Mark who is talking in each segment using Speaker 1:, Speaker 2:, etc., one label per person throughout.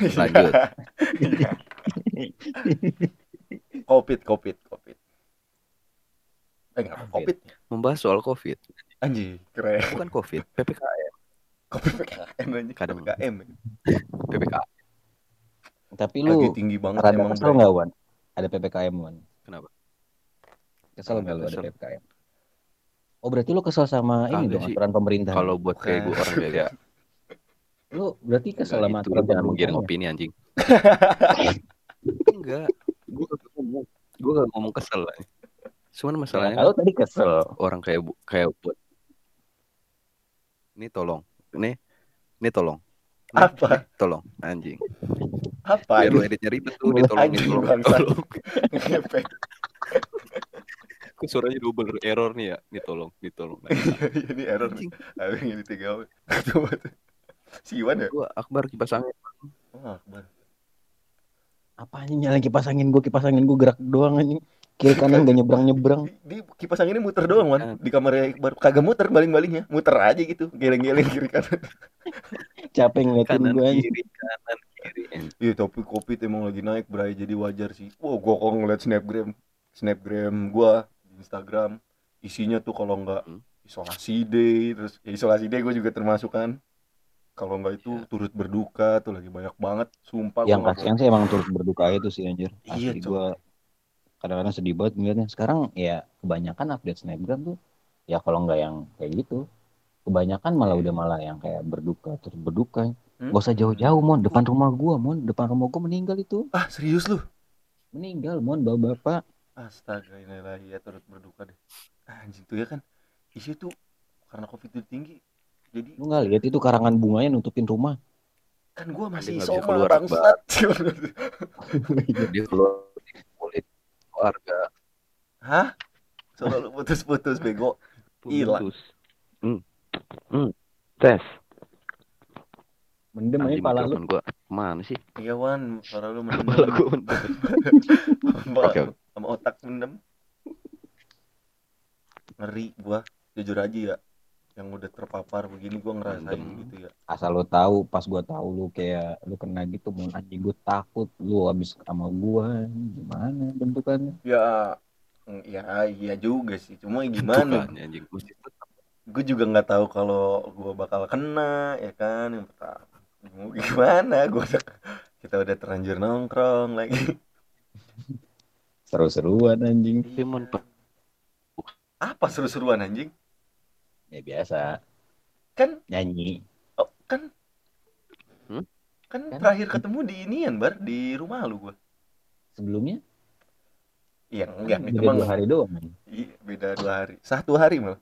Speaker 1: Lanjut.
Speaker 2: Iya. covid, covid, covid. Eh enggak, covid.
Speaker 1: Membahas soal COVID.
Speaker 2: Anjir, keren.
Speaker 1: Bukan COVID, PPKM.
Speaker 2: Covid PKM anjing.
Speaker 1: Kadang.
Speaker 2: PKM.
Speaker 1: PPKM.
Speaker 3: Tapi
Speaker 2: Lagi
Speaker 3: lu
Speaker 2: tinggi banget
Speaker 3: rada
Speaker 2: emang.
Speaker 3: kesel nggak Wan? Ada ppkm Wan?
Speaker 1: Kenapa?
Speaker 3: Kesel nggak lu ada ppkm? Oh berarti lu kesel sama ini dong aturan pemerintah.
Speaker 1: Kalau buat kayak gue orang beda.
Speaker 3: Lu berarti kesel sama
Speaker 1: itu
Speaker 3: aturan
Speaker 1: lu mau giring
Speaker 3: pemerintah.
Speaker 1: opini anjing. Enggak. Gue gak ngomong. Gue gak ngomong kesel. Cuman masalahnya
Speaker 3: Kalau tadi kesel.
Speaker 1: orang kayak bu- kayak buat ini tolong ini ini tolong Ini-
Speaker 2: Apa?
Speaker 1: ini tolong anjing
Speaker 2: Apa
Speaker 1: biar lu
Speaker 2: ini?
Speaker 1: editnya ribet tuh ini tolong ini
Speaker 2: Anjing,
Speaker 1: tolong tolong. Kok suaranya double error nih ya ini tolong ini tolong
Speaker 2: Ini error. Ayo ini tiga. Coba tuh. Si Iwan ya?
Speaker 1: gua Akbar kipas angin
Speaker 2: Oh, Akbar.
Speaker 3: Apa anjing nyalain kipas angin gua kipas angin gua gerak doang anjing. Kiri kanan gak nyebrang nyebrang.
Speaker 2: Di, di kipas anginnya muter doang, Wan. Di kamarnya Iqbar kagak muter baling-balingnya. Muter aja gitu, geleng-geleng kiri kanan.
Speaker 3: Capek ngeliatin
Speaker 1: kanan
Speaker 3: gua anjing.
Speaker 1: kiri kanan kiri.
Speaker 2: Iya, tapi Covid emang lagi naik, Bray. Jadi wajar sih. Wow, gua kok ngeliat snapgram, snapgram gua di Instagram, isinya tuh kalau nggak
Speaker 1: Hmm.
Speaker 2: isolasi day, terus ya isolasi day gue juga termasuk kan. Kalau nggak itu
Speaker 1: Iya.
Speaker 2: turut berduka tuh lagi banyak banget, sumpah.
Speaker 3: Yang kasihan sih emang turut berduka itu sih anjir.
Speaker 2: Iya,
Speaker 3: gua kadang-kadang sedih banget ngeliatnya. Sekarang ya kebanyakan update snapgram tuh ya kalau nggak yang kayak gitu. Kebanyakan malah udah malah yang kayak berduka terus berduka.
Speaker 2: Hmm?
Speaker 3: Gak usah jauh-jauh mon depan rumah gua mon depan rumah gua meninggal itu
Speaker 2: Ah, serius lu?
Speaker 3: meninggal mon bapak-bapak
Speaker 2: Astaga, inilah ya turut berduka deh. Ah, Anjing tuh ya kan, isu tuh karena Covid itu tinggi. Jadi
Speaker 3: lu nggak lihat itu karangan bunganya nutupin rumah
Speaker 2: kan gua masih
Speaker 1: Dia
Speaker 2: soma
Speaker 1: keluar,
Speaker 2: bangsat.
Speaker 1: dia keluar kulit keluarga
Speaker 2: Hah? Selalu putus-putus bego. Hilang.
Speaker 1: putus hmm. hmm. tes
Speaker 3: mendem aja pala lu
Speaker 1: gua mana sih
Speaker 2: Iya Wan, suara lu mendem.
Speaker 1: kepala gua
Speaker 2: Sama-
Speaker 1: Oke, oke.
Speaker 2: sama otak mendem. Ngeri gua, jujur aja ya. Yang udah terpapar begini gua ngerasain gitu ya.
Speaker 3: asal lu tahu pas gua tahu lu kayak lu kena gitu mon anjing gua takut lu habis sama gua gimana bentukannya
Speaker 2: Ya mm, ya iya juga sih. Cuma gimana?
Speaker 1: Anjing mesti tetap
Speaker 2: Gue juga nggak tahu kalau gua bakal kena ya kan yang pertama. Mau gimana? Gua udah, kita udah terlanjur nongkrong lagi.
Speaker 3: seru-seruan anjing
Speaker 1: tapi mon
Speaker 2: Apa seru-seruan anjing?
Speaker 3: Ya biasa
Speaker 2: Kan
Speaker 3: nyanyi
Speaker 2: oh, kan
Speaker 1: Hmm?
Speaker 2: kan
Speaker 3: Kan?
Speaker 2: terakhir ketemu di inian bar di rumah lu gua.
Speaker 3: sebelumnya
Speaker 2: Iya enggak
Speaker 3: beda
Speaker 2: emang
Speaker 3: dua hari doang.
Speaker 2: Iya, beda dua hari. Satu hari malah.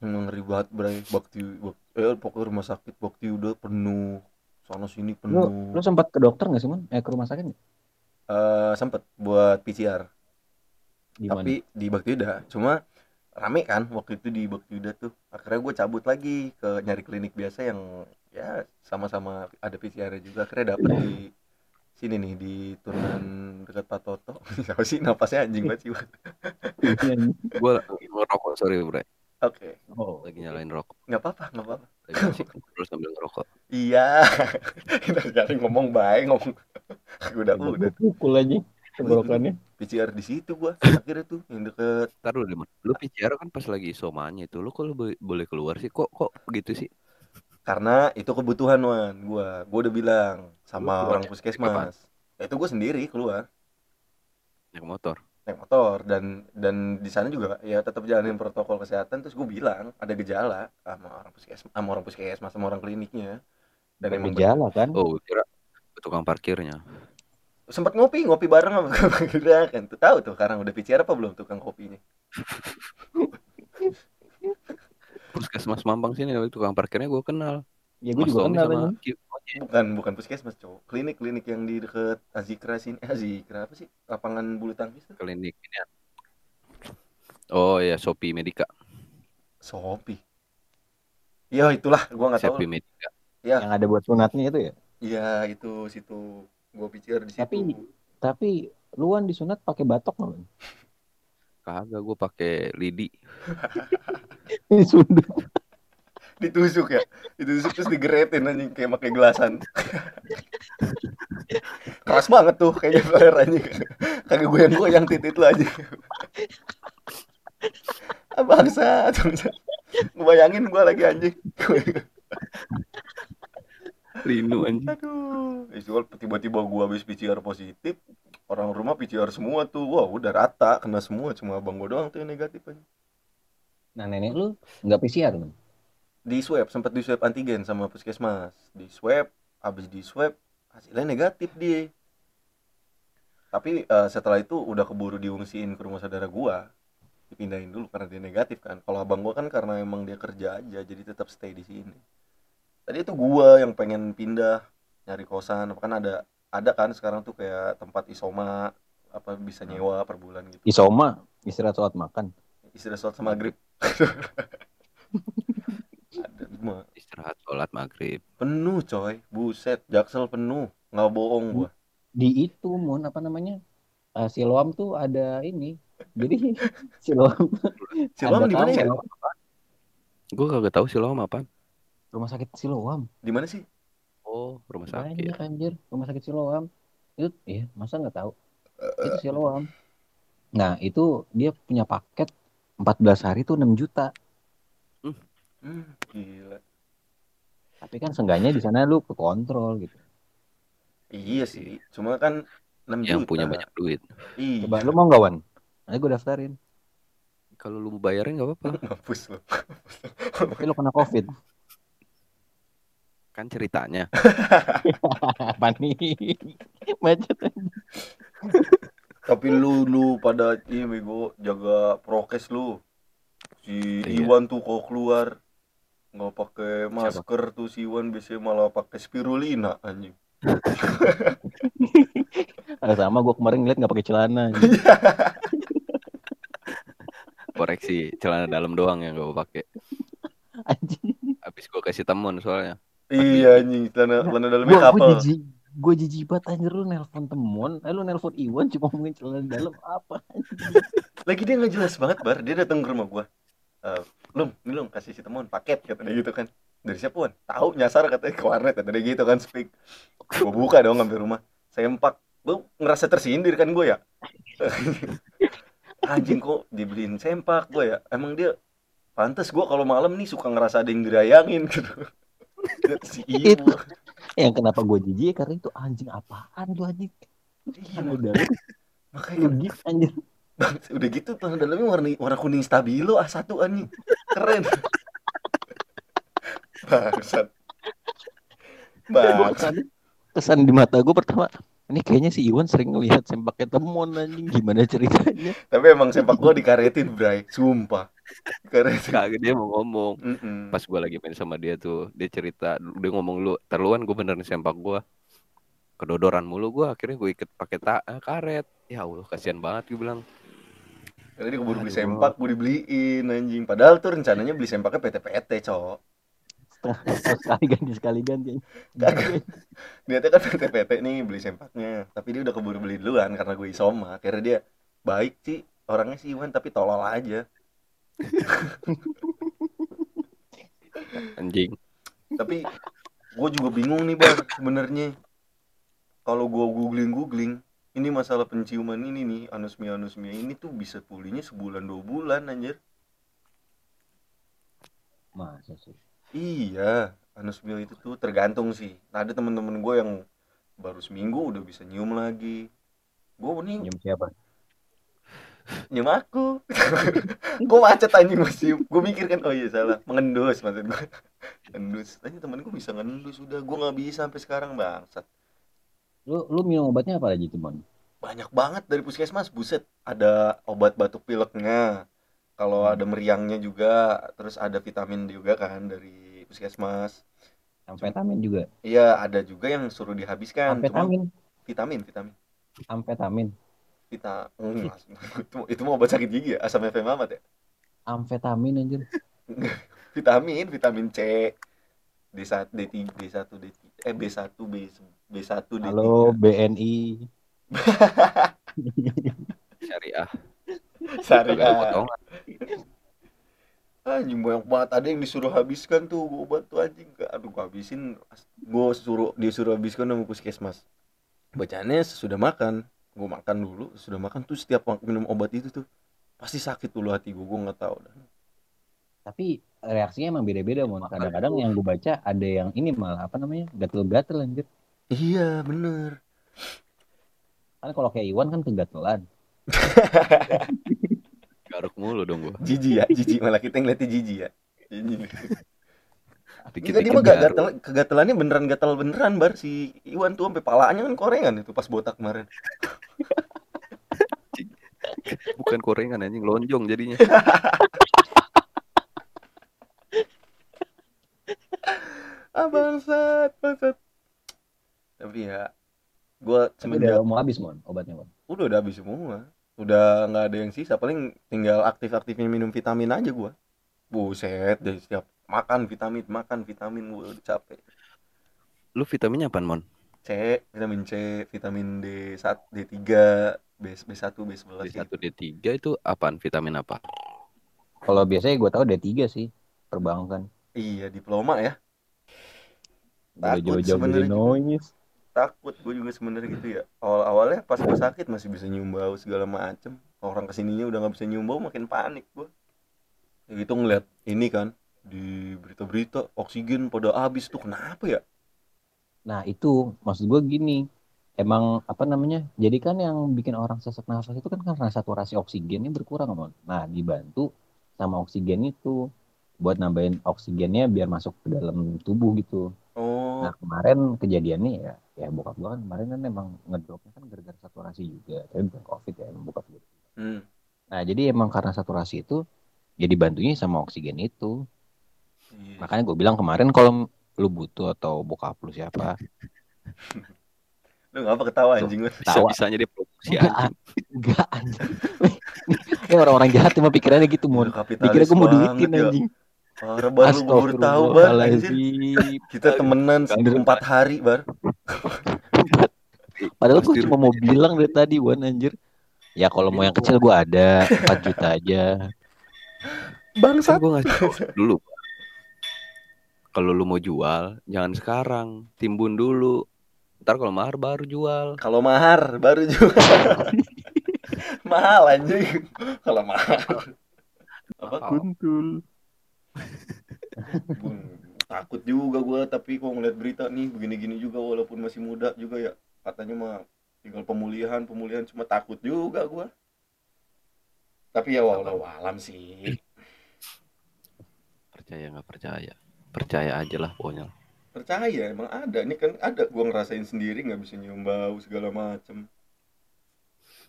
Speaker 2: Emang ngeri banget, Bray. Bakti, bak- eh, pokoknya rumah sakit Bakti udah penuh. Sana sini
Speaker 3: lu
Speaker 2: penuh.
Speaker 3: lu sempat ke dokter nggak sih mon eh ke rumah sakit nggak?
Speaker 2: Eh, sempet buat PCR.
Speaker 3: gimana
Speaker 2: Tapi di Bakti udah. Cuma rame kan waktu itu di Bakti udah tuh. Akhirnya gue cabut lagi ke nyari klinik biasa yang ya sama-sama ada PCR juga. Akhirnya dapet di sini nih di turunan dekat Pak Toto. Siapa sih napasnya anjing banget sih.
Speaker 3: Anjing.
Speaker 1: gua ngerokok sorry bro
Speaker 2: Oke,
Speaker 3: oh
Speaker 1: lagi nyalain rokok
Speaker 2: nggak apa-apa, nggak apa-apa.
Speaker 1: lagi terus sambil ngerokok
Speaker 2: Iya, kita cari ngomong baik ngomong. udah
Speaker 3: udah pukul aja tenggorokannya
Speaker 2: PCR di situ gua akhirnya tuh yang deket.
Speaker 1: Ntar dulu deh, lu PCR kan pas lagi somanya itu, lu kok lu bo- boleh keluar sih? Kok kok begitu sih?
Speaker 2: Karena itu kebutuhan wan gua. Gua udah bilang
Speaker 1: Lu
Speaker 2: sama
Speaker 1: keluar
Speaker 2: orang
Speaker 1: ya?
Speaker 2: puskesmas. Ya, itu gua sendiri keluar
Speaker 1: Naik motor.
Speaker 2: naik motor dan dan di sana juga ya tetap jalanin protokol kesehatan terus gue bilang ada gejala sama orang puskesmas sama orang puskesmas sama orang kliniknya dan emang
Speaker 3: bergejala kan
Speaker 1: Oh, kira tukang parkirnya.
Speaker 2: Sempat ngopi ngopi bareng sama gue kan tuh tahu tuh sekarang udah PCR apa belum tukang kopinya?
Speaker 1: Puskesmas Mampang sini tukang parkirnya gue kenal.
Speaker 3: ya gue juga
Speaker 1: Tommy
Speaker 3: kenal
Speaker 1: sama
Speaker 2: bukan bukan puskesmas cowok. Klinik klinik yang di deket Azikra sini. Eh, Azikra apa sih? Lapangan bulu tangkis tuh.
Speaker 1: Klinik ini. ya. Oh ya, Shopee Medica.
Speaker 2: Sopi ya itulah. Gua nggak tahu.
Speaker 1: Shopee Medica.
Speaker 2: ya.
Speaker 3: Yang ada buat sunatnya itu ya?
Speaker 2: Iya itu situ gua PCR di situ.
Speaker 3: Tapi- tapi luan disunat pakai batok nggak Bang?
Speaker 1: Kagak gue pakai lidi.
Speaker 3: Sundut.
Speaker 2: ditusuk ya? Ditusuk terus digeretin anjing kayak pakai gelasan. Keras banget tuh kayaknya flare anjing. Kagak goyang goyang titit lu aja ah, bangsa ngebayangin gua lagi anjing
Speaker 1: Linu anjing.
Speaker 2: aduh. Itu tiba-tiba gua habis PCR positif orang rumah PCR semua tuh wah udah rata kena semua cuma abang gua doang tuh yang negatif aja
Speaker 3: Nah nenek lu nggak PCR kan?
Speaker 2: di swab sempat di swab antigen sama puskesmas. Di swab habis di swab hasilnya negatif dia. Tapi eh, setelah itu udah keburu diungsiin ke rumah saudara gua. Dipindahin dulu karena dia negatif kan. Kalau abang gua kan karena emang dia kerja aja jadi tetap stay di sini tadi itu gua yang pengen pindah nyari kosan kan ada ada kan sekarang tuh kayak tempat isoma apa bisa nyewa per bulan gitu
Speaker 3: Isoma istirahat sholat makan.
Speaker 2: istirahat sholat sama maghrib ada cuma
Speaker 1: Istirahat sholat maghrib.
Speaker 2: penuh coy buset jaksel penuh nggak bohong gua
Speaker 3: Di itu mon apa namanya? Eh, Siloam tuh ada ini. Jadi Siloam
Speaker 2: Siloam di mana ya?
Speaker 1: Gue kagak tahu sih lo sama apaan.
Speaker 3: Rumah sakit Siloam.
Speaker 2: di mana sih
Speaker 1: Oh, rumah sakit.
Speaker 3: Banyak anjir, rumah sakit Siloam. Itu iya, masa nggak tahu? Itu Siloam. Nah, itu dia punya paket 14 hari tuh 6 juta.
Speaker 2: hmm, gila
Speaker 3: Tapi kan seenggaknya di sana lu ke kontrol gitu.
Speaker 2: iya sih cuma kan 6
Speaker 1: Yang
Speaker 2: juta
Speaker 1: punya banyak duit.
Speaker 2: iya
Speaker 3: Coba lu mau nggak Wan? Nanti gue daftarin.
Speaker 1: Kalau lu bayarin nggak apa-apa.
Speaker 2: mampus lo
Speaker 3: Tapi lu kena covid.
Speaker 1: Kan ceritanya.
Speaker 3: Apa nih? Macet.
Speaker 2: tapi lu lu pada ini bego jaga prokes lu si
Speaker 1: Iya.
Speaker 2: Iwan tuh kalau keluar nggak pakai masker tuh si Iwan biasanya malah pakai spirulina anjing
Speaker 3: sama gue kemarin ngeliat nggak pakai celana.
Speaker 1: Koreksi celana dalam doang yang gue pakai.
Speaker 3: Anjing.
Speaker 1: Habis gue kasih temen soalnya.
Speaker 2: Iya anjing. Celana celana dalamnya
Speaker 3: Gue gue
Speaker 2: kapal.
Speaker 3: jijik. Gue jijik banget anjir. Lu nelpon temen. Eh lu nelpon Iwan cuma ngomongin celana dalam apa?
Speaker 2: lagi dia nggak jelas banget bar. Dia datang ke rumah gua. Eh, lum ini lum kasih si temuan paket kata dia gitu kan. Dari siapa wan? Tahu nyasar katanya ke warnet kata dia gitu kan speak. Gua buka dong sampai rumah sempak. Gua ngerasa tersindir kan gua ya. Anjing kok dibeliin sempak gua ya? Emang dia pantas gua kalau malam nih suka ngerasa ada yang dirayangin gitu si ibu
Speaker 3: Yang kenapa gue jijik karena itu anjing apaan tuh anjing?
Speaker 2: iya,
Speaker 3: dalam
Speaker 2: makanya
Speaker 3: legit anjir.
Speaker 2: Bang, udah gitu tanah dalamnya warna warna kuning stabilo A1 anjing. Keren. Bangsat. Bangsat.
Speaker 3: kesan, di mata gue pertama ini kayaknya si Iwan sering ngelihat sempaknya temon anjing gimana ceritanya
Speaker 2: Tapi emang sepak gua dikaretin, Bray. Sumpah.
Speaker 1: Kagak dia mau ngomong.
Speaker 2: Mm-mm.
Speaker 1: Pas gue lagi main sama dia tuh, dia cerita, dia ngomong lu, terluan gue beneran sempak gue. Kedodoran mulu gue, akhirnya gue ikat pakai ta eh, karet. Ya Allah, kasihan banget gue bilang.
Speaker 2: Karena dia keburu beli sempak, gua dibeliin anjing. Padahal tuh rencananya beli sempaknya PT-PT, cok.
Speaker 3: sekali ganti sekali ganti
Speaker 2: Kagak. Niatnya kan PT-PT nih beli sempaknya. Tapi dia udah keburu beli duluan karena gue isoma. Akhirnya dia baik sih orangnya sih Iwan tapi tolol aja.
Speaker 1: Anjing.
Speaker 2: tapi gue juga bingung nih bang sebenarnya. Kalau gue googling googling ini masalah penciuman ini nih anosmia anosmia ini tuh bisa pulihnya sebulan dua bulan anjir.
Speaker 3: Masa sih?
Speaker 2: Iya anosmia itu tuh tergantung sih. Nah, ada temen-temen gue yang baru seminggu udah bisa nyium lagi. Gue nih
Speaker 3: nyium siapa
Speaker 2: nyium aku. Gue macet anjing masih gue mikir kan oh iya salah. Mengendus maksud gue ngendus tanya temen gue bisa ngendus udah. Gue nggak bisa sampai sekarang bangsat.
Speaker 3: Lu lu minum obatnya apa aja cuman
Speaker 2: banyak banget dari puskesmas buset. Ada obat batuk pileknya. Kalau ada meriangnya juga terus ada vitamin juga kan dari puskesmas.
Speaker 3: Amfetamin juga?
Speaker 2: Iya ada juga yang suruh dihabiskan.
Speaker 3: Amfetamin.
Speaker 2: Vitamin vitamin.
Speaker 3: Amfetamin
Speaker 2: vita Hmm, itu, itu mau obat sakit gigi ya? Asam FM amat ya?
Speaker 3: Amfetamin anjir.
Speaker 2: Vitamin vitamin C D1 D3 D1 D3 eh B1 B B1 D3
Speaker 3: halo BNI
Speaker 1: Syariah.
Speaker 2: Syariah. Anjing banyak banget. Ada yang disuruh habiskan tuh gua obat tuh anjing. Aduh gua habisin. Gua suruh disuruh habiskan sama puskesmas. Bacaannya sesudah makan gue makan dulu sudah makan tuh setiap minum obat itu tuh pasti sakit dulu hati gue gue nggak tahu dah
Speaker 3: Tapi reaksinya emang beda-beda mon. Kadang-kadang yang gue baca ada yang ini malah apa namanya gatel-gatel anjir.
Speaker 2: iya bener
Speaker 3: Kan kalau kayak Iwan kan kegatelan.
Speaker 1: Garuk mulu dong gua.
Speaker 2: jijik ya jijik malah kita ngeliatnya jijik ya Dia mah gak gatel, kegatelannya beneran gatel beneran bar si Iwan tuh sampai palanya kan korengan itu pas botak kemarin.
Speaker 1: Bukan korengan anjing lonjong jadinya.
Speaker 2: Ah bangsat, bangsat. Tapi ya gua
Speaker 3: Tapi udah
Speaker 2: semenjak
Speaker 3: mau habis mon obatnya mon.
Speaker 2: udah udah habis semua. Udah nggak ada yang sisa, paling tinggal aktif-aktifnya minum vitamin aja gua. Buset, dari setiap makan vitamin, makan vitamin gua udah capek.
Speaker 1: Lu vitaminnya apaan, Mon?
Speaker 2: C, vitamin C, vitamin D1, D3, B, B1, B11
Speaker 1: D1,
Speaker 2: gitu.
Speaker 1: D3 itu apaan? Vitamin apa?
Speaker 3: Kalau biasanya gue tahu ada tiga sih perbankan.
Speaker 2: Iya, diploma ya. Takut sebenarnya.
Speaker 3: noise.
Speaker 2: takut gue juga sebenarnya gitu ya awal awalnya pas gue sakit masih bisa nyium bau segala macem orang ke sininya udah nggak bisa nyium bau makin panik gue ya gitu ngeliat ini kan di berita-berita oksigen pada habis tuh kenapa ya
Speaker 3: Nah itu maksud gue gini. Emang apa namanya? Jadi kan yang bikin orang sesak nafas itu kan karena saturasi oksigennya berkurang mon. Nah dibantu sama oksigen itu buat nambahin oksigennya biar masuk ke dalam tubuh gitu.
Speaker 2: oh
Speaker 3: Nah kemarin kejadiannya ya, ya bokap gua kan kemarin kan emang ngedropnya kan gara-gara saturasi juga, tapi bukan covid ya, emang bokap gua.
Speaker 2: hmm.
Speaker 3: Nah jadi emang karena saturasi itu, ya dibantunya sama oksigen itu. Makanya gue bilang kemarin kalau lu butuh atau bokap lu siapa,
Speaker 2: lu ngapa ketawa anjing lu
Speaker 1: Bisa-bisanya dia promosi
Speaker 3: enggak,
Speaker 1: anjing.
Speaker 3: enggak anjing. Ini orang-orang jahat cuma pikirannya gitu mon.
Speaker 2: Udah
Speaker 3: Dikira gue mau duitin anjing.
Speaker 2: Parah bar lu gua baru tahu bar kita temenan empat hari bar
Speaker 3: Padahal gue cuma mau bilang dari tadi Wan anjir. Ya kalau mau yang kecil gue ada 4 juta aja.
Speaker 1: Kan
Speaker 2: bangsat
Speaker 1: gue ngasih dulu. Kalau lu mau jual, jangan sekarang. Timbun dulu. Ntar kalau mahar baru jual.
Speaker 2: kalau mahar baru juga mahal anjing kalau mahar apa
Speaker 3: Kuntul.
Speaker 2: Takut juga gua tapi kok ngeliat berita nih begini-gini juga walaupun masih muda juga ya katanya mah tinggal pemulihan pemulihan cuma takut juga gua tapi ya walau alam sih
Speaker 1: Percaya nggak percaya? Percaya aja lah pokoknya.
Speaker 2: percaya emang ada ini kan ada gua ngerasain sendiri nggak bisa nyium bau segala macem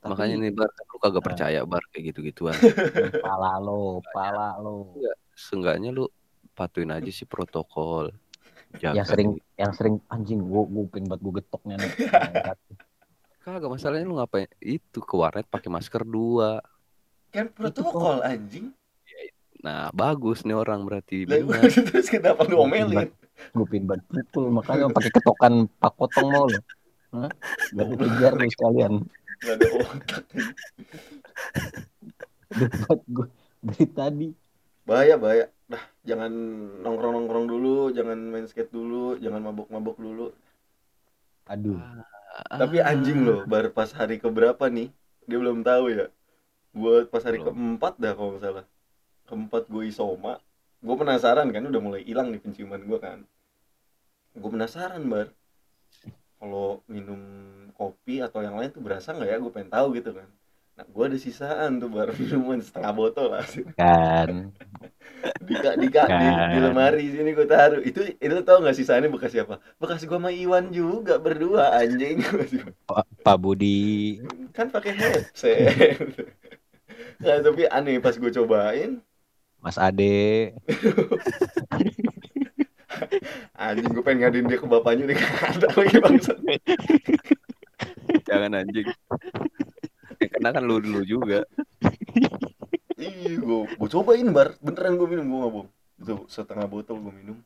Speaker 3: Tapi
Speaker 1: Makanya nih Bar, lu kagak percaya Bar kayak gitu-gituan.
Speaker 3: pala lo, pala lo.
Speaker 1: Seenggaknya lu patuin aja sih protokol. Jaga
Speaker 3: Yang sering yang sering anjing gue gue pengen buat gue getok nih.
Speaker 1: Kagak masalahnya lu ngapain? Itu ke warnet pakai masker dua.
Speaker 2: kan protokol anjing
Speaker 1: Nah, bagus nih orang berarti benar.
Speaker 2: terus kenapa lu omelin
Speaker 3: gue buat pukul makanya pakai ketokan pak potong mau lo. Hah? Biar dikejar lu sekalian.
Speaker 2: nggak ada otak
Speaker 3: Buat gue dari tadi.
Speaker 2: bahaya bahaya dah jangan nongkrong nongkrong dulu jangan main skate dulu jangan mabok mabok dulu
Speaker 3: Aduh.
Speaker 2: Tapi anjing loh, baru pas hari keberapa nih? Dia belum tahu ya. Buat pas hari
Speaker 1: Belum.
Speaker 2: keempat dah kalau nggak salah. Keempat gue isoma. Gue penasaran kan, udah mulai hilang nih penciuman gue kan. Gue penasaran bar. Kalau minum kopi atau yang lain tuh berasa nggak ya? Gue pengen tahu gitu kan. Nah, gue ada sisaan tuh bar minuman setengah botol lah.
Speaker 3: Kan.
Speaker 2: di di, di, di, di lemari sini gue taruh. Itu itu tau nggak sisaannya bekas siapa? Bekas gue sama Iwan juga berdua anjing.
Speaker 3: Pak Pak Budi.
Speaker 2: kan pakai headset nah tapi aneh pas gue cobain
Speaker 3: Mas Ade.
Speaker 2: anjing gue pengen ngadain dia ke bapaknya nih ada lagi bangsa
Speaker 1: Jangan anjing. Ya, karena kan lu dulu juga.
Speaker 2: ih gue gue cobain bar beneran gue minum gue nggak bohong itu setengah botol gue minum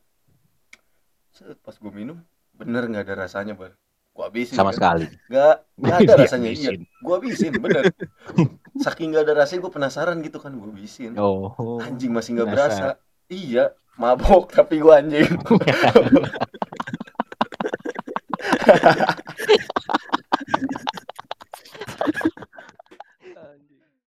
Speaker 2: Set, pas gue minum bener nggak ada rasanya bar Gua habisin.
Speaker 3: Sama
Speaker 2: kan?
Speaker 3: sekali.
Speaker 2: Gak, gak ada rasanya. Iya, gua habisin, bener. Saking gak ada rasanya gua penasaran gitu kan, gua habisin.
Speaker 3: Oh.
Speaker 2: Anjing masih
Speaker 3: gak
Speaker 2: berasa. Iya, mabok tapi gua anjing.